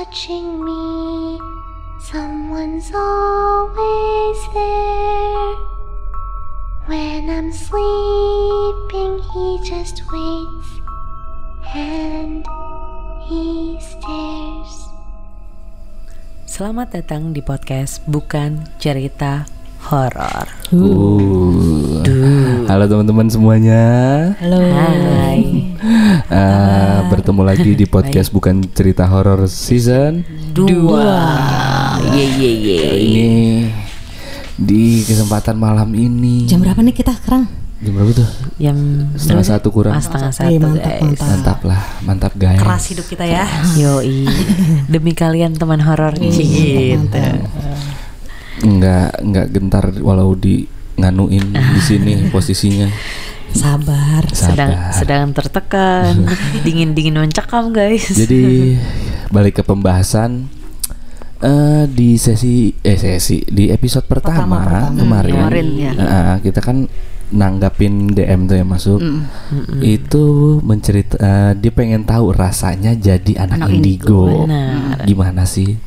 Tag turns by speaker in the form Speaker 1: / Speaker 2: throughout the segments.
Speaker 1: watching me. Someone's always there. When I'm sleeping, he just waits and he stares.
Speaker 2: Selamat datang di podcast Bukan Cerita Horor.
Speaker 3: Uh. Halo teman-teman semuanya.
Speaker 2: Halo. Hai.
Speaker 3: Eh, bertemu lagi di podcast bukan cerita horor season
Speaker 2: Dua. Ye ye ye.
Speaker 3: Ini di kesempatan malam ini.
Speaker 4: Jam berapa nih kita sekarang?
Speaker 3: Jam berapa tuh?
Speaker 2: Jam
Speaker 3: Setengah satu kurang.
Speaker 2: Ah, setengah
Speaker 4: Eh,
Speaker 2: satu
Speaker 4: mantap,
Speaker 2: guys.
Speaker 4: mantap.
Speaker 3: Mantap lah, mantap guys.
Speaker 4: Keras hidup kita ya.
Speaker 2: Yoi. Demi kalian teman horor gitu.
Speaker 3: Enggak enggak gentar walau di nganuin di sini posisinya.
Speaker 4: Sabar.
Speaker 2: Sedang
Speaker 3: Sabar.
Speaker 2: sedang tertekan, dingin-dingin mencekam guys.
Speaker 3: Jadi balik ke pembahasan eh di sesi eh sesi di episode pertama,
Speaker 4: Pertama, pertama.
Speaker 3: kemarin,
Speaker 5: Kemarin, ya.
Speaker 3: eh, kita kan nanggapin DM tuh yang masuk itu mencerita eh, dia pengen tahu rasanya jadi anak,
Speaker 5: Anak
Speaker 3: indigo,
Speaker 2: Benar.
Speaker 3: gimana sih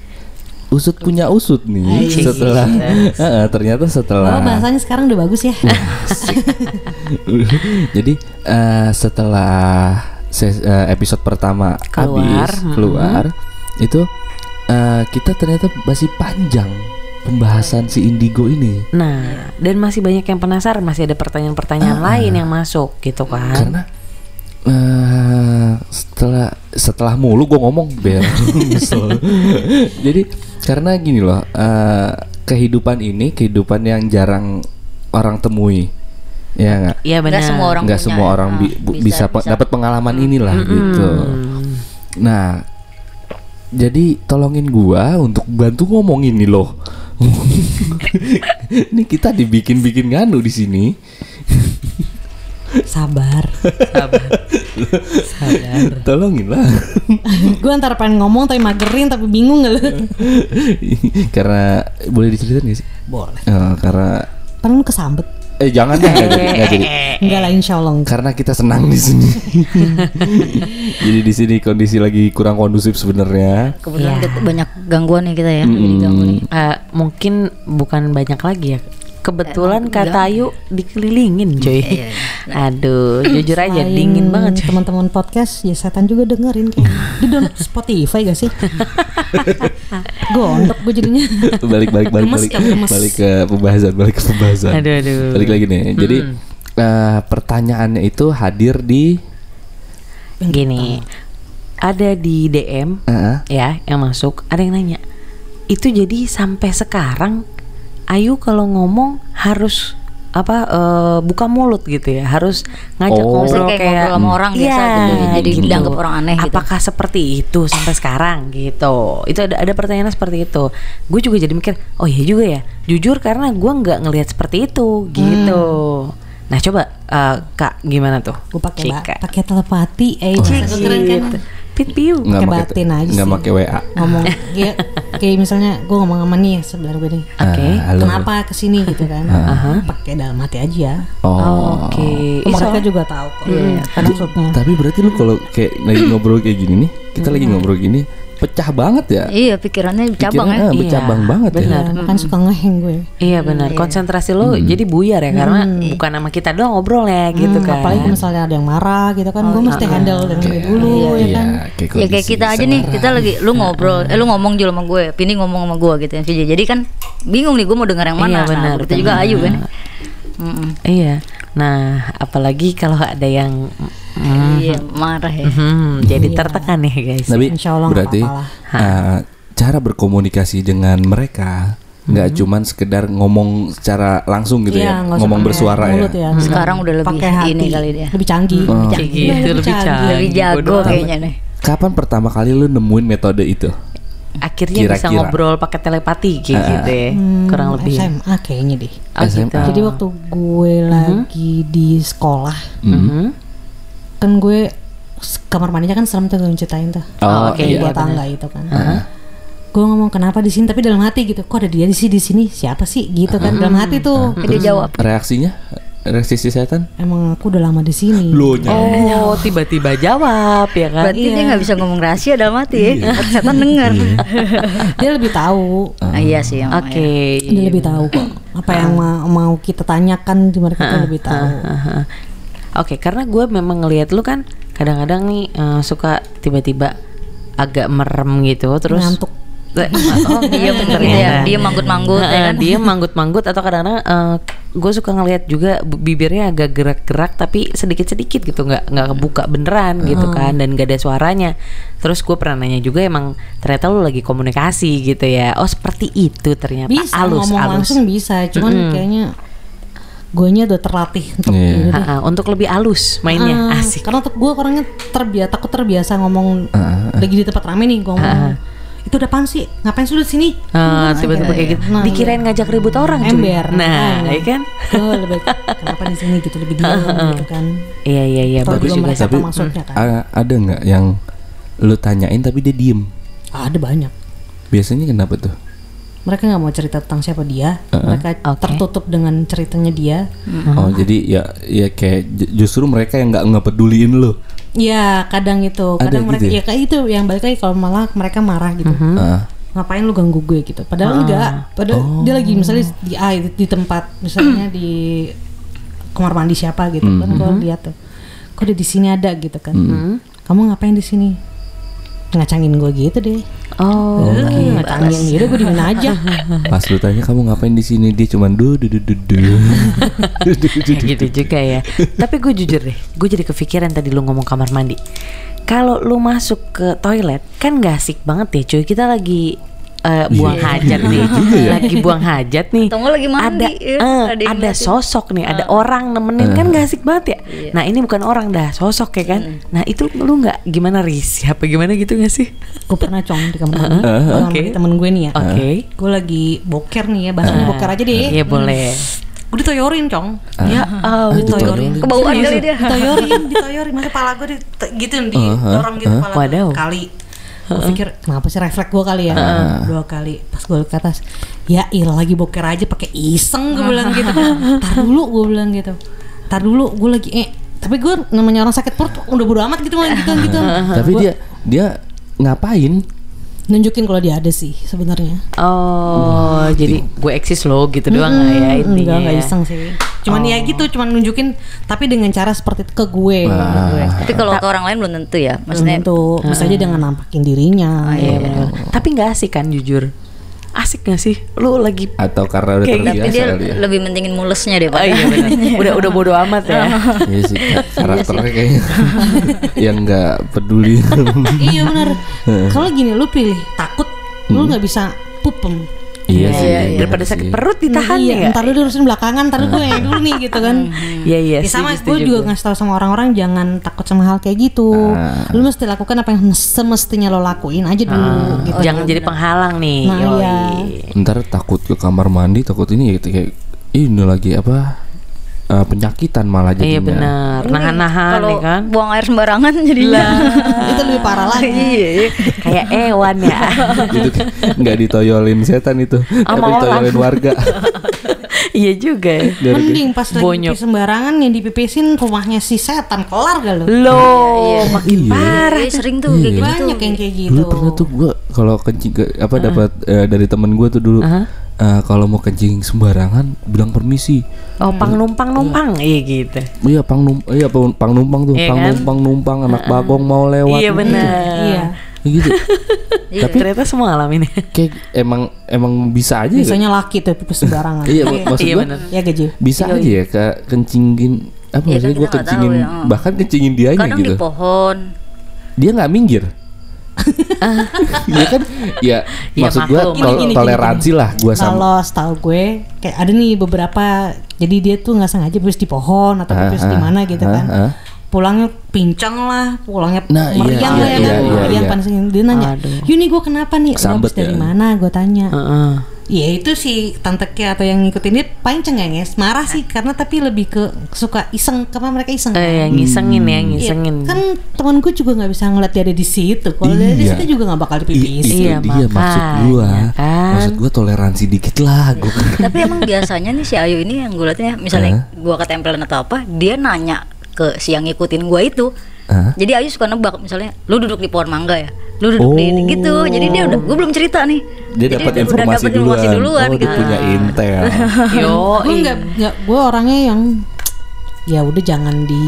Speaker 3: usut punya usut nih setelah eh, ternyata
Speaker 4: Oh,
Speaker 3: setelah
Speaker 4: bahasanya sekarang udah bagus ya.
Speaker 3: Jadi eh, setelah ses- eh, episode pertama
Speaker 2: Keluar,
Speaker 3: habis
Speaker 2: mm-mm.
Speaker 3: keluar itu eh, kita ternyata masih panjang pembahasan si Indigo ini
Speaker 2: Nah, dan masih banyak yang penasaran, masih ada pertanyaan-pertanyaan lain yang masuk gitu kan.
Speaker 3: karena eh, setelah setelah mulu gue ngomong biar. Jadi karena gini loh eh, kehidupan ini kehidupan yang jarang orang temui ya nggak
Speaker 2: Iya benar.
Speaker 5: Nggak semua orang
Speaker 3: nggak
Speaker 5: punya,
Speaker 3: semua orang bi- bu-
Speaker 5: bisa-
Speaker 3: bisa,
Speaker 5: bisa.
Speaker 3: dapat pengalaman inilah gitu.
Speaker 2: Hmm.
Speaker 3: Nah, jadi tolongin gua untuk bantu ngomongin nih loh. ini kita dibikin-bikin nganu di sini.
Speaker 4: Sabar.
Speaker 2: Sabar. Sabar.
Speaker 3: Tolongin lah.
Speaker 4: gue antara pengen ngomong tapi magerin tapi bingung gak lu?
Speaker 3: karena boleh diceritain gak sih?
Speaker 4: Boleh.
Speaker 3: Eh, karena
Speaker 4: Kan lu kesambet.
Speaker 3: eh jangan deh nggak jadi, nggak jadi.
Speaker 4: Enggak lah insya Allah.
Speaker 3: Karena kita senang di sini. jadi di sini kondisi lagi kurang kondusif sebenarnya.
Speaker 5: Kebetulan kita banyak gangguan nih kita ya. Diganggu nih.
Speaker 2: Eh, mungkin bukan banyak lagi ya. Kebetulan kata Ayu dikelilingin coy. Aduh, jujur aja
Speaker 4: Selain
Speaker 2: dingin banget.
Speaker 4: Teman-teman podcast ya setan juga dengerin. Di download Spotify gak sih? Gondok gue jadinya.
Speaker 3: balik balik balik
Speaker 4: Gemes
Speaker 3: balik,
Speaker 4: gemes.
Speaker 3: balik ke pembahasan balik ke pembahasan
Speaker 2: Aduh, aduh.
Speaker 3: balik lagi nih jadi eh, pertanyaannya itu hadir di
Speaker 2: Gini. Ada di DM
Speaker 3: eh,
Speaker 2: ya yang masuk, ada yang nanya. Itu jadi sampai sekarang Ayu kalau ngomong harus apa eh, buka mulut gitu ya harus ngajak
Speaker 3: Oh.
Speaker 2: ngobrol
Speaker 5: kayak
Speaker 2: kayak
Speaker 5: ngobrol sama orang biasa
Speaker 2: Iya,
Speaker 5: gitu ya, jadi dianggap orang aneh gitu.
Speaker 2: apakah seperti itu sampai sekarang gitu itu ada ada pertanyaan seperti itu gue juga jadi mikir oh iya juga ya jujur karena gue nggak ngelihat seperti itu gitu nah coba eh, kak gimana tuh
Speaker 4: Gue pakai pakai telepati. Eh, gue keren kan.
Speaker 2: Pit piu
Speaker 3: nggak
Speaker 4: Pakai batin aja
Speaker 3: nggak pakai WA
Speaker 4: Ngomong ya kayak misalnya gue ngomong sama nih sebelah gue nih.
Speaker 2: Oke.
Speaker 3: Ah, halo.
Speaker 4: Kenapa ke sini gitu kan? Pakai dalam hati aja.
Speaker 3: oh
Speaker 2: oke Ih,
Speaker 4: mereka
Speaker 2: soal-
Speaker 4: juga tahu kok kan maksudnya
Speaker 3: tapi berarti lu kalau kayak lagi ngobrol kayak gini nih kita lagi ngobrol gini pecah banget ya?
Speaker 5: Iya pikirannya cabang
Speaker 3: Pikiran,
Speaker 5: ya.
Speaker 3: eh, bercabang
Speaker 2: Iya,
Speaker 3: banget
Speaker 2: benar.
Speaker 3: ya.
Speaker 4: ya, kan suka ngeheng gue.
Speaker 2: Iya benar, konsentrasi lo jadi buyar ya karena bukan sama kita doang ngobrol ya gitu
Speaker 4: Hmm,
Speaker 2: kan.
Speaker 4: apalagi misalnya ada yang marah gitu kan gue mesti handle dengan gue dulu ya
Speaker 3: iya
Speaker 4: kan?
Speaker 3: kayak
Speaker 5: Ya kayak kita aja nih, kita lagi lu ngobrol, eh lu ngomong juga sama gue, Pini ngomong sama gue gitu ya. Jadi kan bingung nih gue mau dengar yang
Speaker 2: Iya,
Speaker 5: mana.
Speaker 2: benar,
Speaker 5: nah, begitu juga
Speaker 2: benar.
Speaker 5: Ayu kan. Mm-mm.
Speaker 2: Iya. Nah, apalagi kalau ada yang mm,
Speaker 5: Iya, marah ya.
Speaker 2: hmm, jadi tertekan ya guys.
Speaker 3: tapi
Speaker 4: Insya Allah
Speaker 3: berarti eh, cara berkomunikasi dengan mereka nggak cuman sekedar ngomong secara langsung gitu
Speaker 4: Iya,
Speaker 3: ya ngomong bersuara ya
Speaker 4: mulut
Speaker 5: Sekarang udah lebih
Speaker 4: pakai hati
Speaker 5: ini kali dia.
Speaker 4: lebih canggih
Speaker 3: Oh.
Speaker 2: Kayak gitu, lebih canggih.
Speaker 5: Lebih jago
Speaker 2: Bodoh
Speaker 5: kayaknya nih.
Speaker 3: kapan pertama kali lu nemuin metode itu
Speaker 2: Akhirnya bisa
Speaker 3: Kira-kira.
Speaker 2: ngobrol pakai telepati kayak
Speaker 3: Ah.
Speaker 2: gitu ya.
Speaker 4: Hmm,
Speaker 2: Kurang lebih.
Speaker 4: SMA kayaknya deh
Speaker 2: Oh,
Speaker 3: SMA.
Speaker 2: gitu.
Speaker 4: jadi waktu gue lagi di sekolah
Speaker 2: Mhm.
Speaker 4: kan gue kamar mandinya kan serem tuh gue ceritain tuh
Speaker 2: Oh, oke,
Speaker 4: di
Speaker 2: iya,
Speaker 4: bawah tangga itu kan gue ngomong kenapa di sini tapi dalam hati gitu kok ada dia di sini di sini siapa sih gitu kan dalam hati tuh
Speaker 5: Dia jawab.
Speaker 3: reaksinya resisti setan?
Speaker 4: Emang aku udah lama di sini.
Speaker 3: Lo nyampe.
Speaker 2: Oh, tiba-tiba jawab ya kan?
Speaker 5: Berarti dia
Speaker 4: Iya.
Speaker 5: nggak bisa ngomong rahasia dalam hati ya. Setan denger.
Speaker 4: Dia lebih tahu.
Speaker 5: Ah, iya sih.
Speaker 2: Oke.
Speaker 5: iya.
Speaker 4: Dia lebih tahu kok. Apa yang ma- mau kita tanyakan di mereka tuh lebih tahu.
Speaker 2: Aha. Oke, karena gue memang ngelihat lu kan kadang-kadang nih eh, suka tiba-tiba agak merem gitu, terus
Speaker 4: Ngantuk.
Speaker 2: Eh,
Speaker 5: Oh, dia bener
Speaker 2: ternyata.
Speaker 5: ya. Dia manggut-manggut ya
Speaker 2: Heeh,
Speaker 5: kan.
Speaker 2: dia manggut-manggut atau kadang-kadang gue suka ngelihat juga bibirnya agak gerak-gerak tapi sedikit-sedikit gitu. Nggak nggak kebuka beneran gitu kan dan gak ada suaranya. Terus gue pernah nanya juga emang ternyata lu lagi komunikasi gitu ya? Oh seperti itu ternyata.
Speaker 4: Bisa
Speaker 2: alus
Speaker 4: ngomong
Speaker 2: alus.
Speaker 4: langsung bisa, cuman kayaknya guanya udah terlatih untuk ini. Deh.
Speaker 2: Ha-ha, untuk lebih alus mainnya.
Speaker 4: Ah,
Speaker 2: asik.
Speaker 4: Karena tuh gue orangnya terbiasa takut terbiasa ngomong
Speaker 3: Ah,
Speaker 4: lagi di tempat rame nih gue ngomong. Itu udah apaan sih? Ngapain sih lu di sini?
Speaker 2: Ah, tiba-tiba kayak gitu
Speaker 4: Nah,
Speaker 2: dikirain ngajak ribut orang cuy.
Speaker 4: Ember.
Speaker 2: nah
Speaker 4: Ah.
Speaker 2: ya kan
Speaker 4: Gue lebih kenapa di sini gitu lebih diam gitu kan.
Speaker 2: iya iya iya bagus
Speaker 4: juga
Speaker 2: juga
Speaker 3: Tapi
Speaker 4: apa maksudnya kan.
Speaker 3: ada nggak yang lu tanyain tapi dia diem?
Speaker 4: Ada banyak.
Speaker 3: Biasanya kenapa tuh?
Speaker 4: Mereka nggak mau cerita tentang siapa dia.
Speaker 3: Uh-uh.
Speaker 4: Mereka
Speaker 2: Oke.
Speaker 4: tertutup dengan ceritanya dia.
Speaker 3: Oh jadi ya ya kayak ju- justru mereka yang nggak ngepeduliin lu.
Speaker 4: Ya kadang itu,
Speaker 3: Ada
Speaker 4: kadang mereka
Speaker 3: gitu
Speaker 4: ya
Speaker 3: ya?
Speaker 4: kayak itu yang balik lagi kalau malah mereka marah gitu.
Speaker 3: Ah.
Speaker 4: Ngapain lu ganggu gue gitu? Padahal enggak. Padahal dia lagi misalnya di ah, di, di tempat misalnya di kamar mandi siapa gitu kan gue lihat tuh. Kok dia di sini ada gitu kan. Kamu ngapain di sini? Ngacangin gue gitu deh.
Speaker 2: Oh
Speaker 4: Eh, ngacangin gitu gue dimin aja.
Speaker 3: Pas lu tanya kamu ngapain di sini dia cuman du du du du du.
Speaker 2: Gitu juga ya. Tapi gue jujur deh, gue jadi kepikiran tadi lu ngomong kamar mandi. Kalau lu masuk ke toilet kan gak asik banget ya cuy. Kita lagi eh, buang hajat nih, lagi buang hajat nih.
Speaker 5: Atau lagi mandi,
Speaker 2: ada
Speaker 5: ya,
Speaker 2: eh,
Speaker 5: ada
Speaker 2: ada sosok nih, ada orang nemenin kan gak asik banget ya. Nah ini bukan orang dah, sosok ya kan. Nah itu lu nggak gimana risih apa gimana gitu gak sih?
Speaker 4: gue pernah cong di kamar mandi kamar
Speaker 2: Oke.
Speaker 4: mandi temen gue nih ya.
Speaker 2: Oke.
Speaker 4: Gue lagi boker nih ya, bahasanya boker aja deh.
Speaker 2: Iya boleh.
Speaker 4: Gue ditoyorin cong.
Speaker 2: Ya
Speaker 3: Ah,
Speaker 2: Allah.
Speaker 4: ditoyorin.
Speaker 5: Kebauan kali dia.
Speaker 4: Ditoyorin, ditoyorin. Masa pala gue di, gitu didorong gitu pala
Speaker 2: Wadaw.
Speaker 4: gue kali. Gue pikir kenapa sih refleks gue kali ya? Dua kali. Pas gue ke atas ya ilah lagi boker aja pakai iseng gue bilang gitu. Tar dulu gue bilang gitu. Tar dulu gue lagi eh. Tapi gue namanya orang sakit perut udah bodo amat gitu gitu gitu.
Speaker 3: Tapi dia dia ngapain?
Speaker 4: nunjukin kalau dia ada sih sebenarnya.
Speaker 2: Oh, jadi gue eksis lo gitu doang nggak ya intinya.
Speaker 4: enggak enggak
Speaker 2: ya?
Speaker 4: iseng sih cuman ya gitu cuman nunjukin tapi dengan cara seperti itu ke gue, ke gue.
Speaker 5: Tapi kalau ke orang lain belum tentu ya.
Speaker 4: Belum
Speaker 5: Maksudnya
Speaker 4: tentu bisa aja dengan nampakin dirinya
Speaker 2: Iya benar. Tapi nggak asik kan jujur. Asik gak sih? Lu lagi
Speaker 3: Atau karena udah
Speaker 2: Kayak
Speaker 5: tapi
Speaker 3: terbiasa
Speaker 5: dia
Speaker 3: ya?
Speaker 5: lebih mentingin mulesnya deh
Speaker 2: Oh iya benar. udah udah bodo amat ya.
Speaker 3: Iya sih ka- karakternya kayaknya yang nggak peduli.
Speaker 4: iya benar kalau gini lu pilih takut lu nggak bisa pupem
Speaker 3: iya sih.
Speaker 2: Iya,
Speaker 3: bener
Speaker 2: daripada
Speaker 3: sih.
Speaker 2: sakit perut ditahan
Speaker 4: iya,
Speaker 2: ya.
Speaker 4: ntar lu diurusin belakangan ntar gue yang dulu nih gitu kan
Speaker 2: Iya iya.
Speaker 4: Ya sama
Speaker 2: setuju,
Speaker 4: gue juga ngasih tahu sama orang-orang jangan takut sama hal kayak gitu.
Speaker 3: Ah.
Speaker 4: Lu mesti lakukan apa yang semestinya lo lakuin aja dulu gitu.
Speaker 2: Jangan jadi penghalang nih.
Speaker 4: Nah, iya.
Speaker 3: Ntar takut ke kamar mandi, takut ini gitu kayak ini lagi apa? Eh, penyakitan malah jadinya.
Speaker 2: Iya benar. Nahan-nahan
Speaker 5: kalau
Speaker 2: nih kan.
Speaker 5: buang air sembarangan jadinya.
Speaker 4: itu lebih parah lagi.
Speaker 5: Iya.
Speaker 2: Kayak ewan ya.
Speaker 3: Itu nggak ditoyolin setan itu,
Speaker 2: Sama
Speaker 3: tapi ditoyolin warga.
Speaker 2: iya juga ya.
Speaker 4: Mending pas lagi
Speaker 2: Bonyok.
Speaker 4: pipis sembarangan yang dipipisin rumahnya si setan kelar gak lu?
Speaker 2: Loh, makin
Speaker 3: Iya.
Speaker 2: parah.
Speaker 5: Iya, sering tuh kayak gitu.
Speaker 4: Banyak yang kayak gitu.
Speaker 3: Dulu pernah tuh gua kalau kencing ke- apa dapat eh, dari temen gua tuh dulu eh, kalau mau kencing sembarangan bilang permisi.
Speaker 2: Oh, pang numpang numpang. Iya gitu.
Speaker 3: Iya pang num iya pang, pang numpang tuh,
Speaker 2: Iya
Speaker 3: pang
Speaker 2: kan?
Speaker 3: numpang numpang anak bagong mau lewat.
Speaker 2: Iya
Speaker 3: gitu.
Speaker 2: benar.
Speaker 4: Iya.
Speaker 3: Gitu.
Speaker 2: Tapi ternyata semua ngalamin ya.
Speaker 3: Kayak emang emang bisa aja.
Speaker 4: Biasanya laki tuh pipis sembarangan.
Speaker 3: Iya, mak- maksud
Speaker 2: Iya
Speaker 3: gua
Speaker 2: benar.
Speaker 4: Ya gaji.
Speaker 3: bisa aja ya kayak kencingin apa
Speaker 5: Iya, kan
Speaker 3: maksudnya
Speaker 5: kita
Speaker 3: gua
Speaker 5: nggak
Speaker 3: kencingin
Speaker 5: tahu ya.
Speaker 3: bahkan kencingin dianya
Speaker 5: Kadang
Speaker 3: gitu.
Speaker 5: di pohon.
Speaker 3: Dia nggak minggir. Iya kan? Ya,
Speaker 2: Ya,
Speaker 3: maksud gua
Speaker 2: maklum.
Speaker 3: tol-
Speaker 4: Gini, gini,
Speaker 3: toleransi lah gua sama.
Speaker 4: Kalau setahu gue kayak ada nih beberapa jadi dia tuh nggak sengaja pipis di pohon atau
Speaker 3: Ah,
Speaker 4: pipis di
Speaker 3: ah,
Speaker 4: mana gitu
Speaker 3: ah,
Speaker 4: kan. Pulangnya pincang lah, pulangnya
Speaker 3: Nah, iya,
Speaker 4: meriang
Speaker 3: iya,
Speaker 4: lah ya
Speaker 3: iya,
Speaker 4: kan.
Speaker 3: iya,
Speaker 4: meriang
Speaker 3: iya.
Speaker 4: panas dia nanya,
Speaker 2: Aduh.
Speaker 4: "Yuni gue kenapa nih?" "Lu
Speaker 3: Kesambet
Speaker 4: habis dari
Speaker 3: ya.
Speaker 4: mana?" Gue tanya.
Speaker 2: Heeh.
Speaker 4: Ya itu si tante K atau yang ngikutin dia paling cengenges marah sih karena tapi lebih ke suka iseng karena mereka iseng
Speaker 2: Eh, yang
Speaker 3: Hmm.
Speaker 2: ngisengin ya,
Speaker 4: Iya,
Speaker 2: ngisengin.
Speaker 4: kan teman gue juga nggak bisa ngeliat dia ada di situ kalau dia ada di
Speaker 3: Iya.
Speaker 4: situ juga nggak bakal
Speaker 3: itu
Speaker 2: Iya,
Speaker 3: dia maksud gua.
Speaker 2: kan.
Speaker 3: Maksud gua toleransi dikit lah gua.
Speaker 5: Tapi emang biasanya nih si Ayu ini yang gue liatnya misalnya gua ketempelan atau apa, dia nanya ke si yang ngikutin gua itu.
Speaker 3: Hah?
Speaker 5: Jadi Ayu suka nebak misalnya, lu duduk di pohon mangga ya, lu duduk di
Speaker 3: Oh.
Speaker 5: gitu. Jadi dia udah, gue belum cerita nih.
Speaker 3: Dia
Speaker 5: Jadi
Speaker 3: dapat
Speaker 5: udah
Speaker 3: informasi duluan.
Speaker 5: informasi duluan
Speaker 3: oh,
Speaker 5: gitu.
Speaker 3: dia punya intel.
Speaker 2: Yo,
Speaker 4: gue nggak nggak gue orangnya yang ya udah jangan di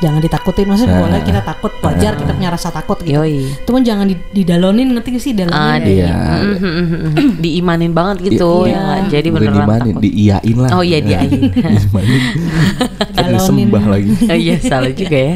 Speaker 4: jangan ditakutin maksudnya
Speaker 3: Ah.
Speaker 4: boleh kita takut wajar kita punya rasa takut gitu
Speaker 2: Yoi.
Speaker 4: cuman jangan di, didalonin ngerti sih dalonin
Speaker 2: Ah, di,
Speaker 3: Iya.
Speaker 2: Mm. diimanin banget gitu
Speaker 4: Iya.
Speaker 2: ya nggak? jadi beneran
Speaker 3: dimanin,
Speaker 2: takut.
Speaker 3: diiyain lah.
Speaker 2: Oh iya, diiyain.
Speaker 3: diimanin. Kan
Speaker 4: Dalonin.
Speaker 3: disembah lagi.
Speaker 2: Oh, iya salah juga ya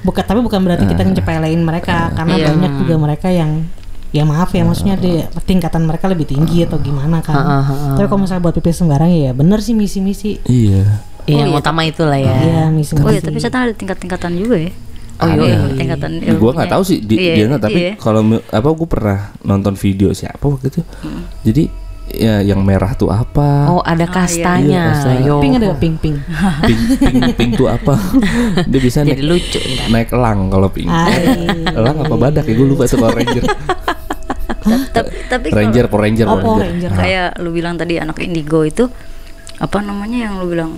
Speaker 4: bukan tapi bukan berarti kita ngecepelein mereka karena
Speaker 2: Iya.
Speaker 4: banyak juga mereka yang ya maaf ya maksudnya dia tingkatan mereka lebih tinggi atau gimana kan
Speaker 2: Ah, ah, ah.
Speaker 4: tapi kalau misalnya buat pipis sembarang ya bener sih misi-misi
Speaker 3: Iya.
Speaker 2: Iya, yang utama itulah ya
Speaker 4: Iya misi-misi
Speaker 5: Oh iya, tapi saya ada tingkat-tingkatan juga ya.
Speaker 2: Oh,
Speaker 3: Ada.
Speaker 2: iya.
Speaker 5: tingkatan.
Speaker 3: Ya, gua nggak tahu sih di,
Speaker 5: Iya,
Speaker 3: dia nggak, tapi
Speaker 5: iya.
Speaker 3: kalau apa gue pernah nonton video siapa waktu itu. Jadi ya yang merah tuh apa?
Speaker 2: oh ada
Speaker 5: iya.
Speaker 2: kastanya
Speaker 3: Iya, kasta.
Speaker 2: yo
Speaker 4: pink ada pink pink
Speaker 3: Pink, pink, pink tuh apa? dia bisa
Speaker 2: jadi
Speaker 3: naik,
Speaker 2: lucu
Speaker 3: naik elang kalau pink. Elang apa badak ya gue lupa itu kalau ranger.
Speaker 5: Tapi tapi kalau
Speaker 3: ranger, Ranger,
Speaker 4: Oh,
Speaker 3: Ranger.
Speaker 4: Ranger.
Speaker 5: kayak lu bilang tadi anak indigo itu apa namanya yang lu bilang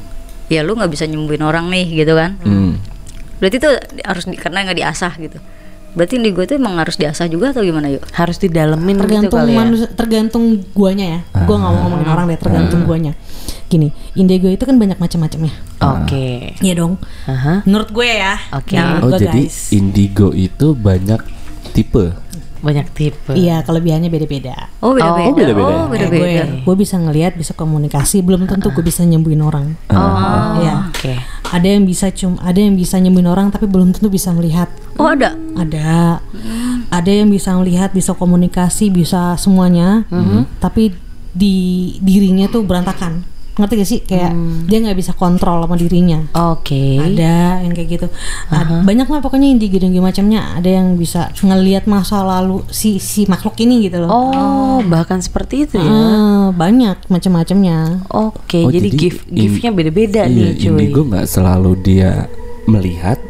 Speaker 5: ya lu nggak bisa nyembuhin orang nih gitu kan?
Speaker 3: Hmm.
Speaker 5: berarti itu harus di, karena nggak diasah gitu. Berarti indigo itu emang harus diasah juga atau gimana yuk?
Speaker 2: Harus didalemin gitu
Speaker 4: tergantung
Speaker 2: ya.
Speaker 4: manusia tergantung guanya ya. Gua nggak mau ngomongin orang deh tergantung guanya. Gini indigo itu kan banyak macam-macamnya.
Speaker 2: Oke.
Speaker 4: Iya dong.
Speaker 2: Aha.
Speaker 4: menurut gue ya.
Speaker 2: Oke.
Speaker 4: Nah, menurut
Speaker 3: Oh jadi
Speaker 4: guys.
Speaker 3: indigo itu banyak tipe.
Speaker 2: Banyak tipe
Speaker 4: iya kelebihannya beda-beda
Speaker 5: oh beda beda
Speaker 3: Oh, beda-beda.
Speaker 5: oh beda
Speaker 4: Kayak gue,
Speaker 5: beda
Speaker 4: gue bisa ngelihat, bisa komunikasi, belum tentu gue bisa nyembuhin orang.
Speaker 2: oh
Speaker 4: Iya.
Speaker 2: oke
Speaker 4: Ada yang bisa cum, ada yang bisa nyembuhin orang, tapi belum tentu bisa melihat.
Speaker 5: oh ada
Speaker 4: Ada, ada yang bisa melihat, bisa komunikasi, bisa semuanya, tapi di dirinya tuh berantakan. Ngerti gak sih? Kayak dia nggak bisa kontrol sama dirinya.
Speaker 2: oke
Speaker 4: Ada yang kayak gitu. Ad- Banyak lah pokoknya individu macamnya. Ada yang bisa ngelihat masa lalu si si makhluk ini gitu loh.
Speaker 2: oh bahkan seperti itu ya
Speaker 4: Ah, banyak macam-macamnya.
Speaker 2: Oke,
Speaker 3: Oh,
Speaker 2: jadi,
Speaker 3: jadi
Speaker 2: gift giftnya beda-beda
Speaker 3: Iya,
Speaker 2: nih cuy.
Speaker 3: indigo nggak selalu dia melihat,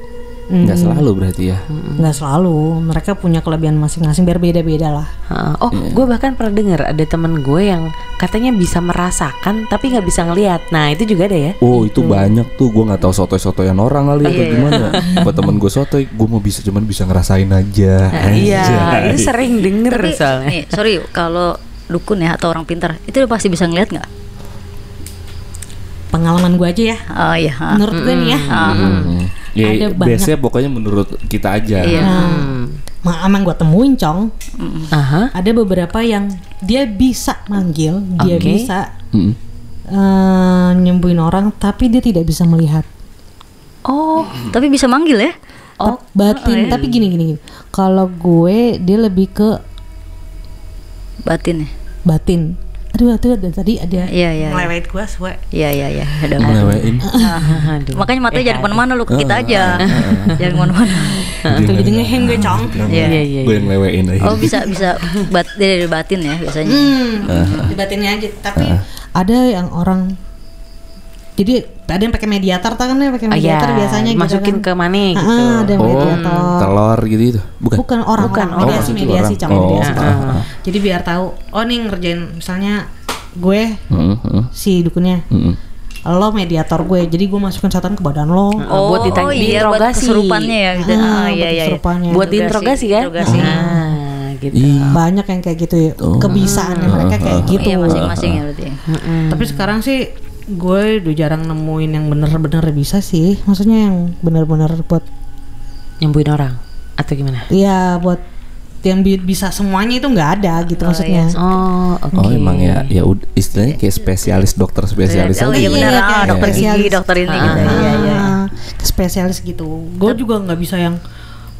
Speaker 3: nggak selalu berarti ya.
Speaker 4: nggak selalu mereka punya kelebihan masing-masing berbeda-beda lah
Speaker 2: Ha, Oh, gue bahkan pernah dengar ada temen gue yang katanya bisa merasakan tapi nggak bisa ngelihat. Nah itu juga ada ya?
Speaker 3: Oh itu banyak tuh gue nggak tahu sotoy-sotoyan orang kali atau gimana. Apa temen gue sotoy, gue mau bisa cuman bisa ngerasain aja.
Speaker 2: Nah, iya, itu sering denger
Speaker 5: tapi
Speaker 2: soalnya.
Speaker 5: nih sorry kalau dukun ya atau orang pintar itu udah pasti bisa ngeliat nggak
Speaker 4: pengalaman gue aja ya
Speaker 5: oh iya
Speaker 4: menurut gue nih ya
Speaker 3: Hmm. Ya,
Speaker 4: Ada banyak.
Speaker 3: biasanya pokoknya menurut kita aja.
Speaker 5: Iya.
Speaker 2: Hmm.
Speaker 4: Ma emang gue temuin cong
Speaker 2: Aha.
Speaker 4: ada beberapa yang dia bisa manggil dia
Speaker 2: Oke.
Speaker 4: bisa
Speaker 3: Mm.
Speaker 4: eh, nyembuhin orang tapi dia tidak bisa melihat
Speaker 2: Oh,
Speaker 5: tapi bisa manggil ya
Speaker 2: oh,
Speaker 4: batin tapi gini gini, gini. kalau gue dia lebih ke
Speaker 5: batin ya
Speaker 4: batin aduh aduh ada tadi ada
Speaker 5: iya iya iya.
Speaker 4: melewet gue suwe
Speaker 5: iya iya iya. Ada
Speaker 3: Melewain.
Speaker 2: aduh.
Speaker 5: makanya matanya jangan ke mana-mana lu ke kita aja. Jangan ke mana-mana.
Speaker 4: Tuh jadi ngeheng gue cong.
Speaker 5: Iya.
Speaker 2: Iya, iya,
Speaker 3: Gue yang lewein aja.
Speaker 5: oh bisa bisa. Bat dari batin ya biasanya.
Speaker 4: Hmm, di batinnya aja. Tapi ada yang orang jadi ada yang pakai mediator tuh kan ya pakai
Speaker 2: Oh,
Speaker 4: mediator
Speaker 2: iya.
Speaker 4: biasanya gitu
Speaker 2: Masukin
Speaker 4: kan.
Speaker 2: ke mana gitu.
Speaker 4: Ah, ada
Speaker 3: Oh,
Speaker 4: mediator.
Speaker 3: telur gitu itu. Bukan.
Speaker 4: Bukan orang,
Speaker 2: Bukan,
Speaker 4: orang.
Speaker 2: oh,
Speaker 4: mediasi
Speaker 3: maksudnya
Speaker 4: mediasi
Speaker 3: orang.
Speaker 4: cang
Speaker 3: Oh,
Speaker 4: mediasi.
Speaker 3: ah, ah.
Speaker 4: Jadi biar tahu oh nih ngerjain misalnya gue
Speaker 3: Mm, mm,
Speaker 4: si dukunnya
Speaker 3: mm, mm.
Speaker 4: lo mediator gue jadi gue masukin setan ke badan lo
Speaker 2: Oh, buat ditanya-
Speaker 5: iya, buat kesurupannya ya gitu.
Speaker 4: Ah,
Speaker 5: Ah,
Speaker 4: buat
Speaker 5: iya iya.
Speaker 4: kesurupannya.
Speaker 2: Buat
Speaker 5: Interogasi,
Speaker 2: diinterogasi kan?
Speaker 5: interogasi.
Speaker 2: Ah, gitu.
Speaker 4: Banyak yang kayak gitu ya
Speaker 3: Oh.
Speaker 4: kebisaannya mereka kayak gitu
Speaker 5: Iya masing-masing ya berarti.
Speaker 4: tapi sekarang sih gue udah jarang nemuin yang bener-bener bisa sih maksudnya yang bener-bener buat
Speaker 2: Nyembuhin orang atau gimana?
Speaker 4: Iya buat yang bi- bisa semuanya itu nggak ada gitu maksudnya.
Speaker 2: Oh, oke.
Speaker 3: Oh emang ya ya ud- istilahnya kayak spesialis dokter spesialis
Speaker 5: Oh
Speaker 3: aja.
Speaker 5: iya benar,
Speaker 4: Iya,
Speaker 5: ah,
Speaker 4: kayak
Speaker 5: dokter gigi,
Speaker 4: spesialis.
Speaker 5: dokter ini gitu. Iya iya.
Speaker 4: Ah, spesialis gitu. Gue juga nggak bisa yang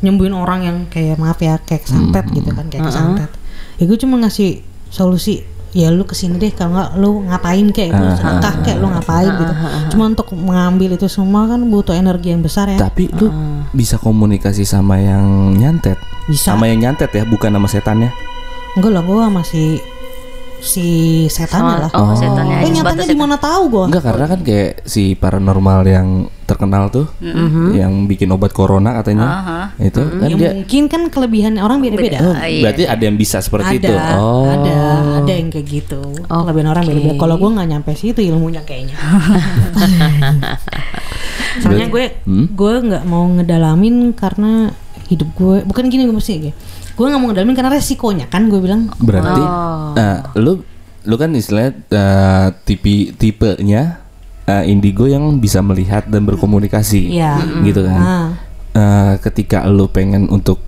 Speaker 4: nyembuhin orang yang kayak maaf ya kayak kesantet gitu kan kayak kesantet. Ya gue cuma ngasih solusi. Ya lu ke sini deh kalau nggak lu ngapain kayak lu sedekah kayak lu ngapain gitu. Cuma untuk mengambil itu semua kan butuh energi yang besar ya.
Speaker 3: Tapi lu bisa komunikasi sama yang nyantet.
Speaker 4: Bisa.
Speaker 3: Sama yang nyantet ya, bukan sama setannya.
Speaker 4: Enggak lah gue masih si setannya lah.
Speaker 5: Oh, setannya
Speaker 4: Eh
Speaker 5: aja.
Speaker 4: nyatanya di mana tahu gua.
Speaker 3: Enggak karena kan kayak si paranormal yang terkenal tuh yang bikin obat corona katanya. Itu kan
Speaker 4: Ya
Speaker 3: dia
Speaker 4: mungkin kan kelebihan orang beda-beda.
Speaker 3: Oh,
Speaker 5: iya.
Speaker 3: berarti ada yang bisa seperti
Speaker 4: ada,
Speaker 3: itu. Oh.
Speaker 4: ada, ada yang kayak gitu. Kelebihan orang beda-beda. Kalau gua nggak nyampe situ ilmunya kayaknya. Soalnya gue,
Speaker 3: Hmm?
Speaker 4: gue nggak mau ngedalamin karena hidup gue bukan gini gue mesti gue. Gue nggak mau ngedalamin karena resikonya kan gue bilang.
Speaker 3: Berarti
Speaker 4: Oh.
Speaker 3: eh, lu lu kan istilahnya eh, tipe tipenya eh, indigo yang bisa melihat dan berkomunikasi.
Speaker 4: Iya.
Speaker 3: Gitu kan.
Speaker 4: Ah.
Speaker 3: Eh, ketika lu pengen untuk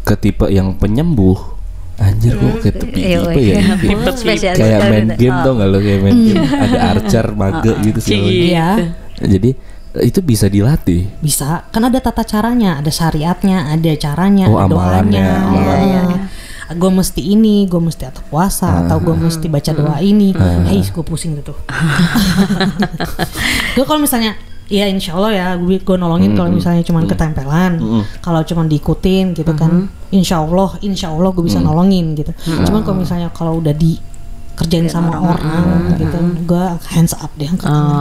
Speaker 3: ke tipe yang penyembuh Anjir kok kayak tipe,
Speaker 5: Iya,
Speaker 3: tipe ya
Speaker 5: iya.
Speaker 3: Kayak-
Speaker 5: Spesialis
Speaker 3: Kayak
Speaker 5: sekali,
Speaker 3: main
Speaker 5: Teh.
Speaker 3: game
Speaker 5: Ah.
Speaker 3: tau gak lo Kayak main game Ada archer, mage gitu sih
Speaker 4: Iya.
Speaker 3: Jadi itu bisa dilatih.
Speaker 4: Bisa, kan ada tata caranya, ada syariatnya, ada caranya,
Speaker 3: Oh,
Speaker 4: ada
Speaker 3: amalannya,
Speaker 4: doanya.
Speaker 3: amalannya.
Speaker 4: Gue mesti ini, gue mesti atau puasa, atau gue mesti baca doa ini. Hei, gue pusing gitu. gue kalau misalnya, ya insya Allah ya, gue gue nolongin kalau misalnya cuman ketempelan, kalau cuman diikutin gitu kan, insya Allah, insya Allah gue bisa nolongin gitu. Cuman kalau misalnya kalau udah dikerjain sama orang, gitu, gue hands up deh.
Speaker 2: Eh,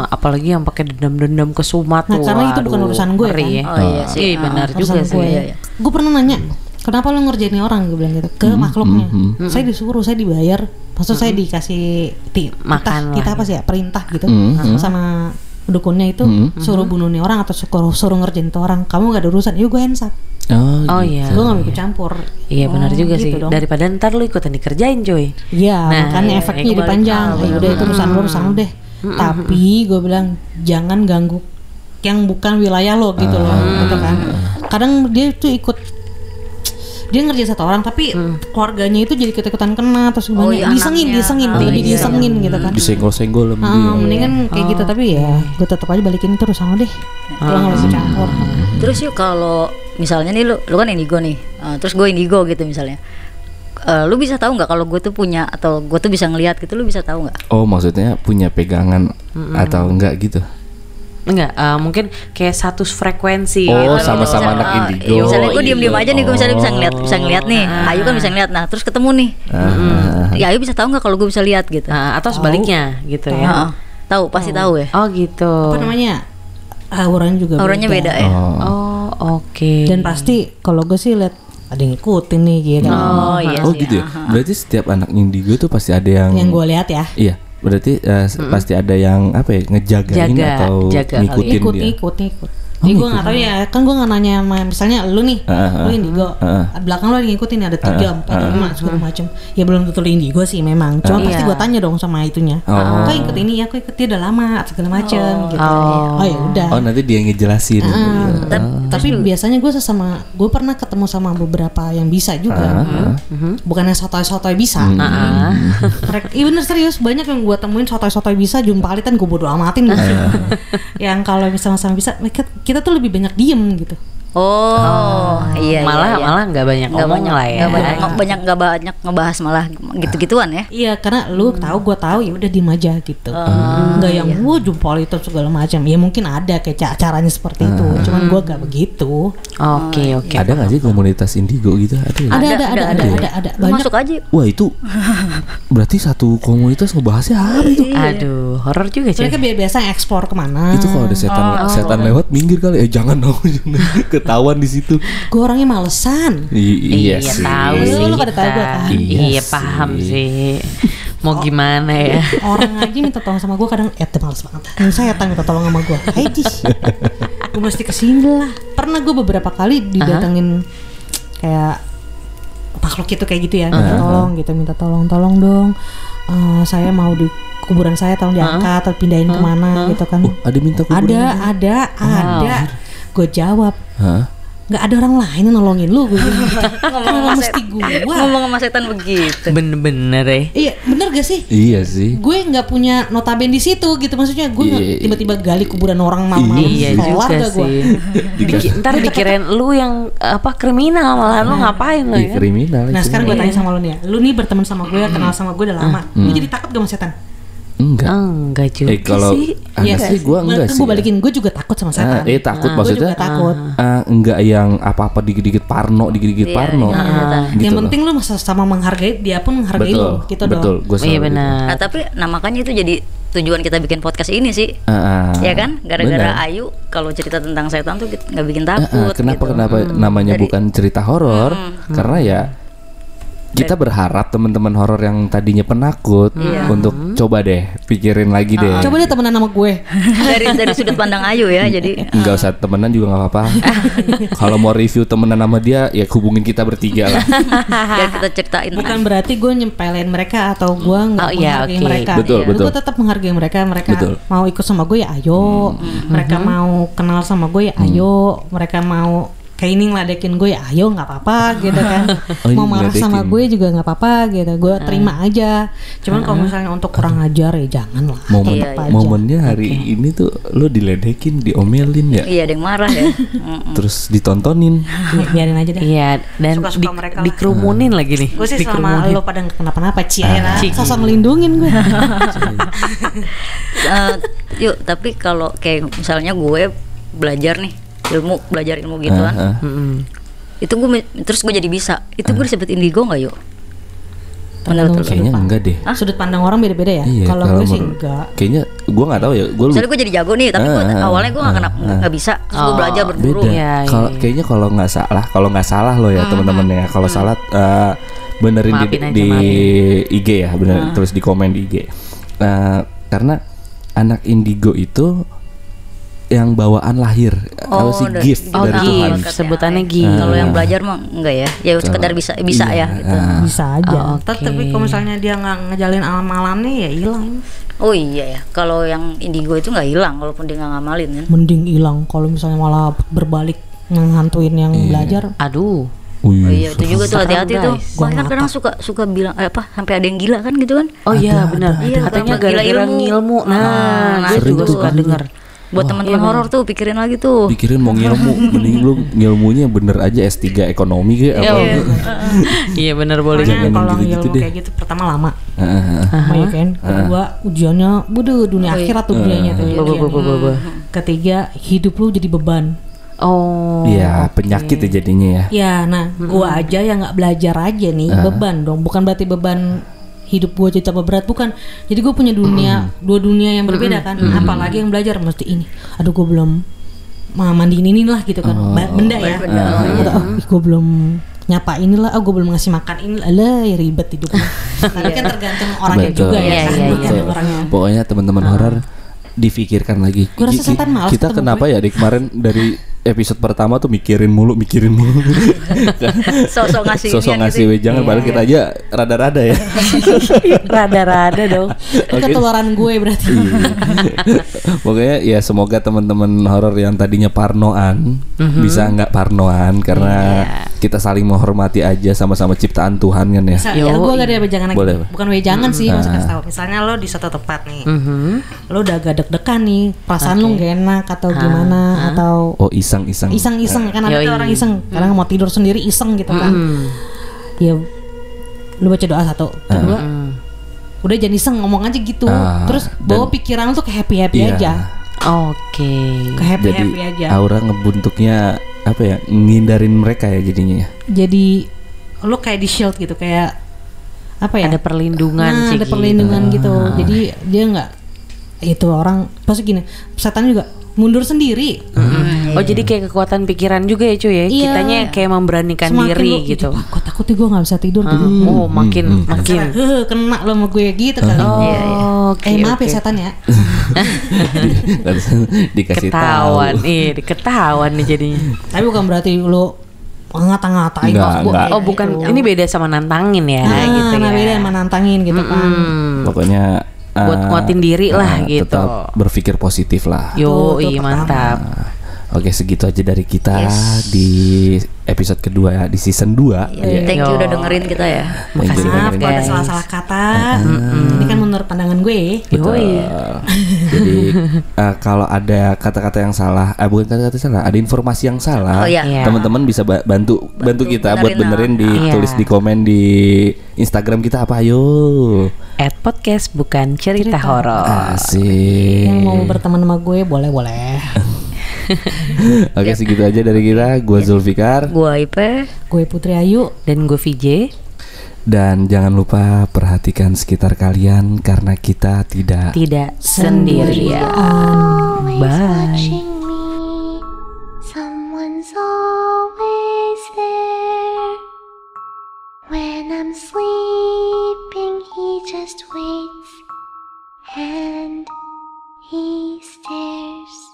Speaker 2: apalagi yang pakai dendam-dendam ke sumat
Speaker 4: Nah,
Speaker 2: tuh.
Speaker 4: karena itu bukan urusan gue, kan?
Speaker 2: ya.
Speaker 5: Oh iya sih.
Speaker 2: Iya, benar juga sih.
Speaker 4: gue.
Speaker 5: Iya, iya.
Speaker 4: Gue pernah nanya, kenapa lo ngerjain orang? Gue bilang gitu ke makhluknya. Saya disuruh, saya dibayar. Maksud saya dikasih ti-
Speaker 2: Makan
Speaker 4: kita apa sih ya perintah gitu
Speaker 3: Mhm.
Speaker 4: sama dukunnya itu suruh bunuh nih orang atau suruh suruh ngerjain tuh orang. Kamu gak ada urusan. Yuk gue hands up.
Speaker 3: Oh,
Speaker 2: Oh
Speaker 3: gitu.
Speaker 2: iya.
Speaker 4: Gue gak mau ikut campur.
Speaker 2: Iya benar
Speaker 4: Oh,
Speaker 2: juga
Speaker 4: gitu
Speaker 2: sih.
Speaker 4: dong.
Speaker 2: Daripada ntar lu ikutan dikerjain cuy.
Speaker 4: Iya,
Speaker 2: Nah,
Speaker 4: makanya
Speaker 2: iya,
Speaker 4: efeknya
Speaker 2: iya,
Speaker 4: jadi panjang.
Speaker 2: ke-
Speaker 4: Ya udah itu urusan lu, urusan lu deh. Tapi gue bilang jangan ganggu yang bukan wilayah lo gitu loh, gitu kan. Kadang dia tuh ikut dia ngerjain satu orang tapi keluarganya itu jadi ikut-ikutan kena terus
Speaker 5: Oh,
Speaker 4: banyak
Speaker 5: iya,
Speaker 4: disengin,
Speaker 5: anaknya.
Speaker 4: disengin,
Speaker 5: Oh, iya.
Speaker 4: disengin gitu kan.
Speaker 3: Disenggol-senggol sama
Speaker 4: Ah, mendingan kayak gitu tapi ya gue tetap aja balikin itu urusan lo deh. Lo nggak usah campur.
Speaker 5: Terus yuk kalau misalnya nih lu lu kan indigo nih, uh, terus gue indigo gitu misalnya. Eh, lu bisa tahu nggak kalau gue tuh punya atau gue tuh bisa ngelihat gitu lu bisa tahu nggak?
Speaker 3: Oh maksudnya punya pegangan Atau enggak gitu
Speaker 2: Enggak, eh, mungkin kayak satu frekuensi.
Speaker 3: Oh,
Speaker 2: gitu.
Speaker 3: sama-sama anak
Speaker 5: Ah,
Speaker 3: indigo.
Speaker 5: iya, misalnya gue
Speaker 3: Oh,
Speaker 5: diem-diem
Speaker 3: iya.
Speaker 5: aja nih gue misalnya bisa
Speaker 3: Oh.
Speaker 5: ngeliat bisa ngeliat nih. Ayu kan bisa ngeliat. Nah terus ketemu nih.
Speaker 3: Ah.
Speaker 5: Ya Ayu bisa tahu nggak kalau gue bisa lihat gitu?
Speaker 2: Nah, atau sebaliknya gitu ya.
Speaker 5: Heeh. Tahu pasti tahu ya.
Speaker 2: Oh gitu.
Speaker 4: Apa namanya? Auranya juga
Speaker 5: Auranya beda ya.
Speaker 3: Oh.
Speaker 2: Oh oke.
Speaker 4: Dan pasti kalau gue sih lihat ada yang ngikutin nih gitu.
Speaker 5: Oh iya
Speaker 3: Oh gitu ya Berarti setiap anak indigo tuh pasti ada yang
Speaker 4: Yang gue lihat ya.
Speaker 3: Iya Berarti eh, pasti ada yang apa ya ngejagain
Speaker 2: Jaga,
Speaker 3: atau
Speaker 2: jaga kali.
Speaker 3: ngikutin
Speaker 4: ikut
Speaker 3: dia.
Speaker 4: ikut ikut Jadi gue gak tahu ya, kan gue gak nanya sama misalnya lu nih,
Speaker 3: Ah,
Speaker 4: lu
Speaker 3: ah,
Speaker 4: indigo,
Speaker 3: ah,
Speaker 4: belakang lu ada yang ngikutin ada tiga, empat, lima, segala macem. Ya belum tentu lu indigo sih memang, cuma pasti
Speaker 2: Iya.
Speaker 4: gue tanya dong sama itunya.
Speaker 3: Oh.
Speaker 4: Kok ikut ini ya, kok ikut dia udah lama, segala macem gitu.
Speaker 2: Oh.
Speaker 4: Oh ya udah.
Speaker 3: Oh nanti dia ngejelasin. Gitu.
Speaker 4: ta- tapi biasanya gue sesama, gue pernah ketemu sama beberapa yang bisa juga, bukannya sotoy-sotoy bisa.
Speaker 2: Ah,
Speaker 4: Mereka, iya bener serius banyak yang gue temuin sotoy-sotoy bisa jumpa alitan gue bodo amatin gitu. yang kalau bisa sama-sama bisa mereka kita tuh lebih banyak diem gitu.
Speaker 5: Oh, iya
Speaker 2: malah
Speaker 5: iya, iya.
Speaker 2: malah nggak banyak
Speaker 5: nggak
Speaker 2: ngomong
Speaker 5: banyak,
Speaker 2: lah ya.
Speaker 5: nggak banyak nggak banyak nggak banyak ngebahas malah gitu-gituan ya.
Speaker 4: Iya karena lu tahu gue tahu ya udah diem aja gitu. Nggak yang wah jumpa alitan segala macam. Ya mungkin ada kayak ca- caranya seperti itu. Cuman gue gak begitu.
Speaker 2: Oke oke.
Speaker 3: Ada nggak sih komunitas indigo gitu? Ada.
Speaker 4: Ada ada ada
Speaker 5: ada,
Speaker 4: ada
Speaker 5: ada.
Speaker 4: ada banyak.
Speaker 5: masuk aja.
Speaker 3: Wah itu berarti satu komunitas ngebahasnya apa itu?
Speaker 2: Aduh, horor juga cuy.
Speaker 4: Mereka bi- biasa eksplor ke mana.
Speaker 3: Itu kalau ada setan setan lewat minggir kali. Eh jangan dong, ketahuan di situ.
Speaker 4: Gue orangnya malesan.
Speaker 3: I- iya,
Speaker 2: Iya
Speaker 3: sih.
Speaker 2: tahu
Speaker 4: Lu-
Speaker 2: sih
Speaker 4: lu pada tahu
Speaker 2: kita.
Speaker 4: kan?
Speaker 3: Iya
Speaker 2: Iya paham sih. Mau gimana ya?
Speaker 4: Orang aja minta tolong sama gue kadang eh tuh males banget. Yang saya minta tolong sama gue. Hai Jis. gue mesti ke sini lah. Pernah gue beberapa kali didatengin kayak makhluk itu kayak gitu ya minta tolong gitu minta tolong tolong dong Eh, saya mau di kuburan saya tolong diangkat atau pindahin ke mana gitu kan
Speaker 3: Oh, ada minta kuburan
Speaker 4: ada
Speaker 3: juga?
Speaker 4: ada ada gue jawab
Speaker 3: Hah?
Speaker 4: nggak ada orang lain yang nolongin lu gue bilang kenapa mesti gue
Speaker 5: Ngomong sama setan begitu.
Speaker 2: Bener-bener ya.
Speaker 4: iya bener gak sih
Speaker 3: Iya sih.
Speaker 4: gue nggak punya notaben di situ gitu maksudnya gue nggak
Speaker 3: Iya.
Speaker 4: tiba-tiba gali kuburan orang malam-malam
Speaker 2: Iya juga
Speaker 4: gak gue
Speaker 2: sih. Diki- ntar dikirain lu yang apa kriminal malah lu ngapain lu
Speaker 3: Ih,
Speaker 2: ya?
Speaker 3: kriminal.
Speaker 4: nah sekarang gue tanya sama lu nih ya lu nih berteman sama gue kenal sama gue udah lama lu jadi takut gak sama setan
Speaker 3: Enggak.
Speaker 2: Enggak juga
Speaker 3: Eh kalau
Speaker 2: sih.
Speaker 3: Anda sih gue enggak sih.
Speaker 4: Gue balikin, gue juga takut sama
Speaker 3: Ah,
Speaker 4: setan.
Speaker 3: eh takut
Speaker 4: Gue
Speaker 3: maksudnya
Speaker 4: juga takut.
Speaker 3: ah, enggak yang apa-apa dikit-dikit parno, dikit-dikit
Speaker 5: Iya,
Speaker 3: parno.
Speaker 5: iya,
Speaker 3: Gitu
Speaker 4: yang
Speaker 3: loh.
Speaker 4: penting lu masa sama menghargai, dia pun menghargai
Speaker 3: betul,
Speaker 4: lu, gitu
Speaker 3: betul.
Speaker 4: dong.
Speaker 3: Gue
Speaker 2: Iya benar.
Speaker 5: Nah, tapi nah makanya itu jadi tujuan kita bikin podcast ini sih.
Speaker 3: Ah,
Speaker 5: ya kan? Gara-gara Ayu kalau cerita tentang setan tuh nggak bikin takut.
Speaker 3: kenapa
Speaker 5: gitu.
Speaker 3: kenapa namanya
Speaker 5: Dari-
Speaker 3: bukan cerita horor? Karena ya kita berharap teman-teman horor yang tadinya penakut untuk coba deh pikirin lagi deh.
Speaker 4: Coba deh temenan sama gue.
Speaker 5: dari dari sudut pandang Ayu ya. Jadi
Speaker 3: Nggak usah temenan juga nggak apa-apa. Kalau mau review temenan sama dia ya hubungin kita bertiga lah.
Speaker 5: biar kita ceritain.
Speaker 4: Bukan berarti gue nyempelin mereka atau gue nggak
Speaker 2: Oh, iya,
Speaker 4: menghargai
Speaker 2: oke.
Speaker 4: mereka.
Speaker 3: Betul, betul.
Speaker 4: Gue tetap menghargai mereka. Mereka
Speaker 3: Betul.
Speaker 4: mau ikut sama gue ya ayo. Mereka mau kenal sama gue ya ayo. Mereka mau kayak ini ngeladekin gue ya ayo nggak apa-apa gitu kan.
Speaker 3: Oh, ini
Speaker 4: mau marah sama
Speaker 3: ngeledekin.
Speaker 4: gue juga nggak apa-apa gitu. Gue terima aja. Cuman kalau misalnya untuk kurang ajar ya jangan lah.
Speaker 3: Momen
Speaker 5: Iya, iya.
Speaker 3: momennya hari ini tuh lo diledekin, diomelin ya,
Speaker 5: Iya, ada yang marah ya.
Speaker 3: Terus ditontonin.
Speaker 4: Bi- biarin aja deh.
Speaker 2: Iya dan
Speaker 4: Suka-suka
Speaker 2: di-
Speaker 4: mereka lah.
Speaker 2: dikerumunin lagi nih.
Speaker 4: Gue sih selama lo pada nggak kenapa-napa cie ya
Speaker 2: Cik.
Speaker 4: sosok ngelindungin gue.
Speaker 5: Eh, yuk, tapi kalau kayak misalnya gue belajar nih ilmu, belajar ilmu gituan.
Speaker 3: Ah, ah.
Speaker 2: Mm-mm.
Speaker 5: Itu gue terus gue jadi bisa. Itu gue disebut indigo nggak yuk? Menurut lu?
Speaker 3: Kayaknya enggak deh.
Speaker 4: Sudut pandang orang beda-beda ya.
Speaker 3: Iya,
Speaker 4: kalau gue sih enggak.
Speaker 3: Kayaknya gua nggak tahu ya. Gue
Speaker 5: Misalnya gue jadi jago nih, tapi gue
Speaker 3: Ah, ah,
Speaker 5: awalnya gue nggak
Speaker 3: ah,
Speaker 5: kena
Speaker 3: ah.
Speaker 5: nggak bisa. Terus gue
Speaker 2: Oh,
Speaker 5: belajar berburu.
Speaker 3: beda.
Speaker 2: Iya,
Speaker 3: Kalau
Speaker 2: iya.
Speaker 3: kayaknya kalau nggak salah, kalau nggak salah lo ya teman-teman ya. Kalau salah eh, benerin di,
Speaker 2: aja,
Speaker 3: di
Speaker 2: maafin.
Speaker 3: IG ya, bener terus di komen di IG. Nah, karena anak indigo itu yang bawaan lahir, apa
Speaker 5: Oh,
Speaker 3: sih
Speaker 5: da-
Speaker 3: gift
Speaker 2: Oh
Speaker 3: dari Tuhan.
Speaker 2: gift, sebutannya gift.
Speaker 5: Kalau yang belajar mah enggak ya? Ya sekedar bisa bisa
Speaker 3: Iya,
Speaker 5: ya gitu.
Speaker 3: ah.
Speaker 4: Bisa aja.
Speaker 2: Oh, oke.
Speaker 4: Tapi kalau misalnya dia nggak ngejalin alam-alamnya ya hilang.
Speaker 5: Oh iya ya. Kalau yang indigo itu nggak hilang walaupun dia nggak ngamalin kan.
Speaker 4: Mending hilang kalau misalnya malah berbalik ngehantuin yang belajar.
Speaker 2: Aduh.
Speaker 3: Wih,
Speaker 5: Oh iya, itu juga tuh hati-hati tuh. kan kadang suka suka bilang eh, apa sampai ada yang gila kan gitu kan.
Speaker 2: Oh iya benar.
Speaker 5: Iya,
Speaker 2: Katanya gara-gara
Speaker 5: ilmu.
Speaker 2: ngilmu. Nah,
Speaker 5: Ah,
Speaker 2: gue
Speaker 3: sering
Speaker 2: juga
Speaker 3: tuh
Speaker 2: suka
Speaker 3: kan.
Speaker 5: Buat teman-teman horor tuh pikirin lagi tuh.
Speaker 3: pikirin mau ngilmu, mending lu ngilmunya bener aja S3 ekonomi kayak apa.
Speaker 2: Iya benar boleh.
Speaker 3: Jangan
Speaker 4: Pokoknya
Speaker 3: yang
Speaker 4: kalau
Speaker 3: gitu-gitu
Speaker 4: ilmu
Speaker 3: deh.
Speaker 4: kayak gitu pertama lama,
Speaker 3: Ah, ah, ah.
Speaker 4: ya kan. Kedua ujiannya, waduh dunia akhirat tuh dunianya tuh.
Speaker 2: Bo- bo- bo- bo.
Speaker 4: Ketiga hidup lu jadi beban.
Speaker 2: Oh.
Speaker 3: Iya, penyakit ya jadinya ya.
Speaker 4: Ya, nah, gua aja yang nggak belajar aja nih beban dong. Bukan berarti beban hidup gua jadi tambah berat, bukan. Jadi gue punya dunia, dua dunia yang berbeda kan. Apalagi yang belajar mesti ini. Aduh, gue belum ma- mandiin ini lah gitu kan. Ba- benda ya. Atau, oh, gue belum nyapa inilah, oh gue belum ngasih makan ini, alah ya ribet hidupnya. Tapi kan tergantung orangnya
Speaker 3: Betul.
Speaker 4: juga ya,
Speaker 2: Iya,
Speaker 4: kan?
Speaker 2: iya,
Speaker 4: Tergantung
Speaker 3: Betul.
Speaker 4: orangnya.
Speaker 3: Pokoknya teman-teman horor difikirkan lagi.
Speaker 4: Rasa
Speaker 3: Ki-
Speaker 4: setan malas
Speaker 3: Kita kenapa ya di kemarin dari episode pertama tuh mikirin mulu, mikirin mulu.
Speaker 5: Sosok ngasih
Speaker 3: Sosok
Speaker 5: inian
Speaker 3: ngasih
Speaker 5: gitu.
Speaker 3: wejangan padahal kita aja rada-rada ya.
Speaker 2: Rada-rada dong.
Speaker 4: Itu ketularan gue berarti.
Speaker 3: Iya. Pokoknya ya semoga teman-teman horor yang tadinya parnoan bisa nggak parnoan karena kita saling menghormati aja sama-sama ciptaan Tuhan kan ya.
Speaker 4: Misal, ya, gue gak ada lagi.
Speaker 3: Boleh.
Speaker 4: Bukan wejangan sih, maksudnya kasih tahu. Misalnya lo di suatu tempat nih, lo udah agak deg-degan nih, perasaan lo gak enak atau gimana atau
Speaker 3: Oh iseng-iseng.
Speaker 4: iseng-iseng kan ada tuh orang iseng, kadang mau tidur sendiri iseng gitu kan. Ya, lo baca doa satu, kedua, udah jangan iseng ngomong aja gitu.
Speaker 3: Ah,
Speaker 4: Terus
Speaker 3: dan-
Speaker 4: bawa pikiran tuh ke happy happy
Speaker 3: Iya.
Speaker 4: aja,
Speaker 2: Oke.
Speaker 4: ke happy
Speaker 3: Jadi
Speaker 4: happy aja.
Speaker 3: aura ngebentuknya apa ya? Ngindarin mereka ya jadinya ya.
Speaker 4: Jadi lo kayak di shield gitu, kayak apa ya?
Speaker 2: Ada perlindungan
Speaker 4: nah,
Speaker 2: sih
Speaker 4: ada
Speaker 2: gitu.
Speaker 4: perlindungan gitu jadi dia nggak itu orang pasti gini setan juga mundur sendiri
Speaker 2: Oh jadi kayak kekuatan pikiran juga ya cuy ya.
Speaker 4: Iya.
Speaker 2: Kitanya kayak memberanikan
Speaker 4: Semakin
Speaker 2: diri
Speaker 4: lo,
Speaker 2: gitu.
Speaker 4: "Ih, kok takut gue nggak bisa tidur gitu
Speaker 2: Oh makin makin.
Speaker 4: Heh, kena lo sama gue gitu kan
Speaker 2: Oh, oke,
Speaker 4: eh maaf
Speaker 2: oke.
Speaker 4: ya setan ya
Speaker 3: Dikasih
Speaker 2: Ketahuan,
Speaker 3: tahu.
Speaker 2: iya ketahuan nih jadinya.
Speaker 4: tapi bukan berarti lo ngata-ngatain
Speaker 3: Nggak,
Speaker 4: maaf gue
Speaker 3: nggak.
Speaker 2: Oh bukan, ini beda sama nantangin ya
Speaker 4: nah,
Speaker 2: gitu
Speaker 4: nah
Speaker 2: ya.
Speaker 4: beda sama nantangin gitu kan
Speaker 2: Hmm.
Speaker 3: Pokoknya
Speaker 2: Buat
Speaker 3: eh,
Speaker 2: nguatin diri lah
Speaker 3: eh,
Speaker 2: gitu.
Speaker 3: Tetap berpikir positif lah.
Speaker 2: Yo, iya
Speaker 4: pertama.
Speaker 3: Oke segitu aja dari kita
Speaker 5: Yes.
Speaker 3: di episode kedua ya, di season 2
Speaker 5: Ya, thank you
Speaker 2: Yo.
Speaker 5: udah dengerin kita ya.
Speaker 2: Makasih
Speaker 3: Thank you,
Speaker 4: Maaf kalau ada salah-salah kata. Ini kan menurut pandangan gue.
Speaker 2: Yoi.
Speaker 3: Jadi eh, kalau ada kata-kata yang salah, eh bukan kata-kata salah, ada informasi yang salah,
Speaker 5: Oh, iya.
Speaker 2: Iya.
Speaker 3: teman-teman bisa ba- bantu bantu kita buat
Speaker 5: benerin,
Speaker 3: benerin di
Speaker 2: Iya.
Speaker 3: tulis di komen di Instagram kita apa ayo.
Speaker 2: At podcast bukan cerita, horor.
Speaker 3: Asik.
Speaker 4: Yang mau berteman sama gue boleh-boleh.
Speaker 3: Oke, segitu aja dari kita. Gue. Zulfikar,
Speaker 5: gue Ipe,
Speaker 4: gue Putri Ayu,
Speaker 2: dan gue VJ.
Speaker 3: Dan jangan lupa perhatikan sekitar kalian karena kita tidak
Speaker 2: tidak sendirian.
Speaker 1: sendirian.
Speaker 2: Bye.
Speaker 1: When I'm sleeping, he just waits and he stares.